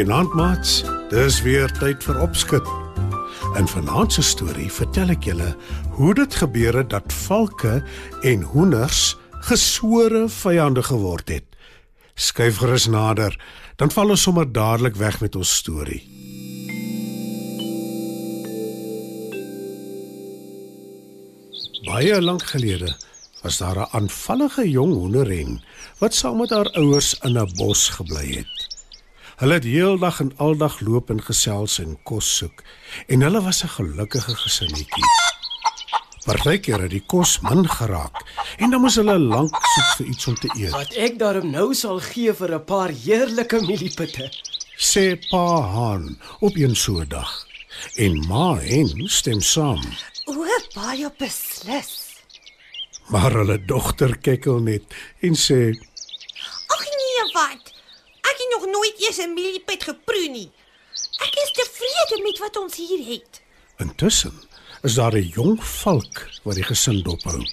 Goeienaand maats. Dis weer tyd vir opskud. In vanaand se storie vertel ek julle hoe dit gebeur het dat valke en hoenders gesore vyande geword het. Skuif gerus nader, dan val ons sommer dadelik weg met ons storie. Baie lank gelede was daar 'n aanvallige jong hoenderren wat saam met haar ouers in 'n bos gebly het. Hulle het heeldag en aldag loop en gesels en kos soek en hulle was 'n gelukkige gesinnetjie. Partykeer het die kos min geraak en dan moes hulle lank soek vir iets om te eet. Wat ek daarom nou sal gee vir 'n paar heerlike mieliepitte. Sê pa Han op 'n so 'n dag. En ma en stem saam. O, baie beslis. Maar hulle dogter kekkel net en sê: Ag nee, wat? Ek het nog nooit eers 'n mieliepet geproe nie. Ek is tevrede met wat ons hier het. Intussen is daar 'n jong valk wat die gesin dophou.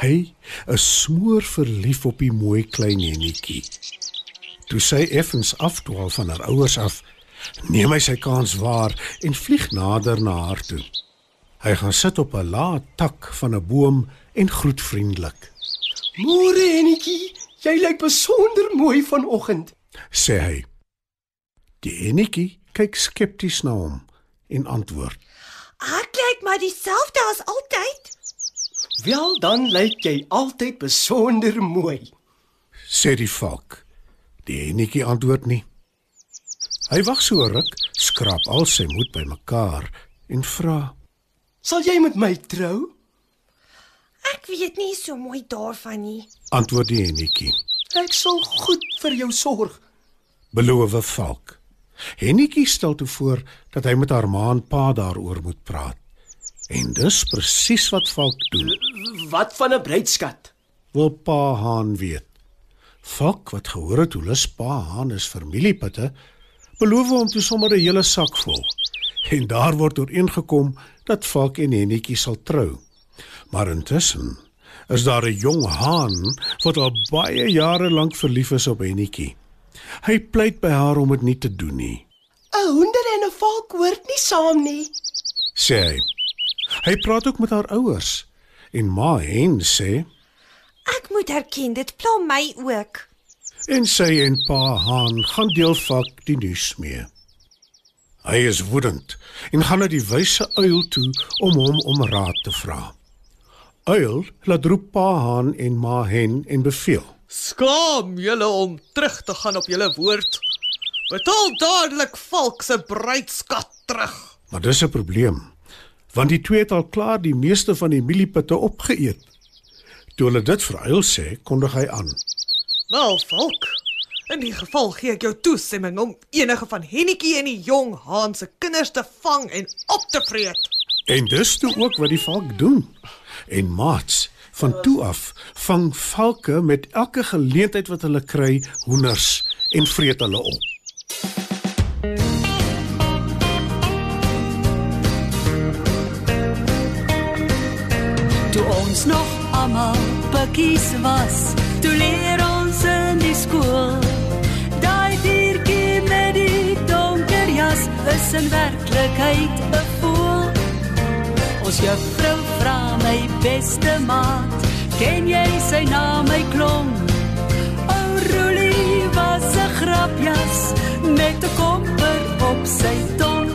Hy is smoor verlief op die mooi klein hennetjie. Toe sy effens afdwaal van haar ouers af, neem hy sy kans waar en vlieg nader na haar toe. Hy gaan sit op 'n lae tak van 'n boom en groet vriendelik. Môre Hennetjie, jy lyk besonder mooi vanoggend. Sê hy. Die hennetjie kyk skepties na hom en antwoord: Ek lyk maar dieselfde as altyd. Wel dan lyk jy altyd besonder mooi. sê die valk. Die hennetjie antwoord nie. Hy wag so ruk, skraap al sy moed bymekaar en vra: Sal jy met my trou? Ek weet nie so mooi daarvan nie. Antwoord die hennetjie. Ek sal goed vir jou sorg. Beloof valk. Hennetjie stel toe voor dat hy met haar ma en pa daaroor moet praat. En dis presies wat valk doen. Wat van 'n bruidskat? Wil pa Haan weet. Valk wat gehoor het hoe lus pa Haan is familiepitte, beloof hom toe sommer 'n hele sak vol. En daar word ooreengekom dat valk en hennetjie sal trou. Maar intussen is daar 'n jong haan wat al baie jare lank verlief is op hennetjie. Hy pleit by haar om dit nie te doen nie, 'n Hoender en 'n valk hoort nie saam nie. sê hy. Hy praat ook met haar ouers en ma hen sê Ek moet erken dit pla my ook. en sy en pa haan gaan deel valk die nuus mee. Hy is woedend en gaan na die wyse uil toe om hom om raad te vra. Uil laat roep pa haan en ma hen en beveel: Skaam julle om terug te gaan op julle woord. Betaal dadelik Valk se bruidskat terug. Maar dis 'n probleem, want die twee het al klaar die meeste van die mieliepitte opgeëet. Toe hulle dit vir Uil sê, kondig hy aan. Wel, Valk, in die geval gee ek jou toestemming om enige van Hennetjie en die jong haan se kinders te vang en op te vreet. En dis toe ook wat die valk doen. En maats, van toe af vang valke met elke geleentheid wat hulle kry hoenders en vreet hulle op. Toe ons nog almal pikkies was, toe leer ons in die skool. Daai diertjie met die donker jas is in werklikheid 'n voël. Ons juffrou my beste maat, ken jy sy naam my klomp? O Roelie was 'n grapjas met 'n komper op sy tong.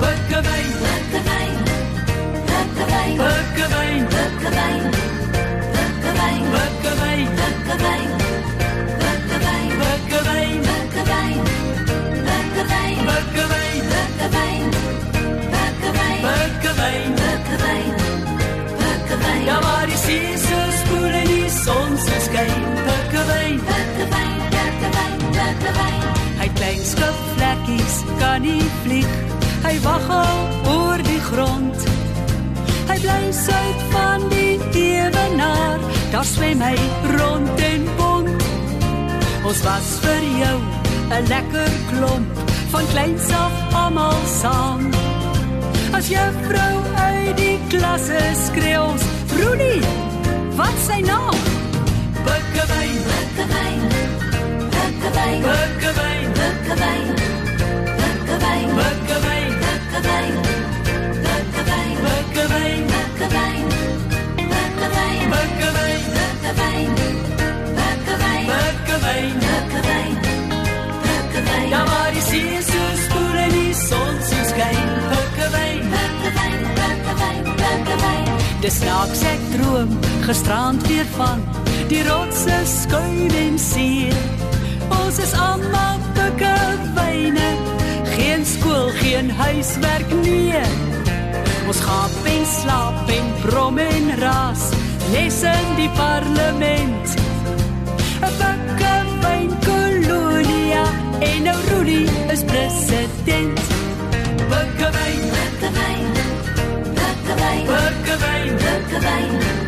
Pikkewyn, pikkewyn, pikkewyn, pikkewyn, pikkewyn, kan nie vlieg. Hy waggel oor die grond. Hy bly suid van die ewenaar. Daar swem hy rond en bont. Ons was vir jou 'n lekker klomp van kleins af almal saam. As juffrou uit die klasse skree ons, "Roenie, wat sy naam?" Bukkewyn, bukkewyn. Bukkewyn, bukkewyn, bukkewyn. Snaaks ek droom gisterand weer van die rotse skuin en see. Ons is almal. Geen skool, geen huiswerk nie. Ons gaan en slaap en brom en ras. Les in die parlement. 'n Bukkewyn kolonia en nou Rudy is president. Bukkewyn, bukkewyn. Bukkewyn, bukkewyn, bukkewyn. Bukkewyn,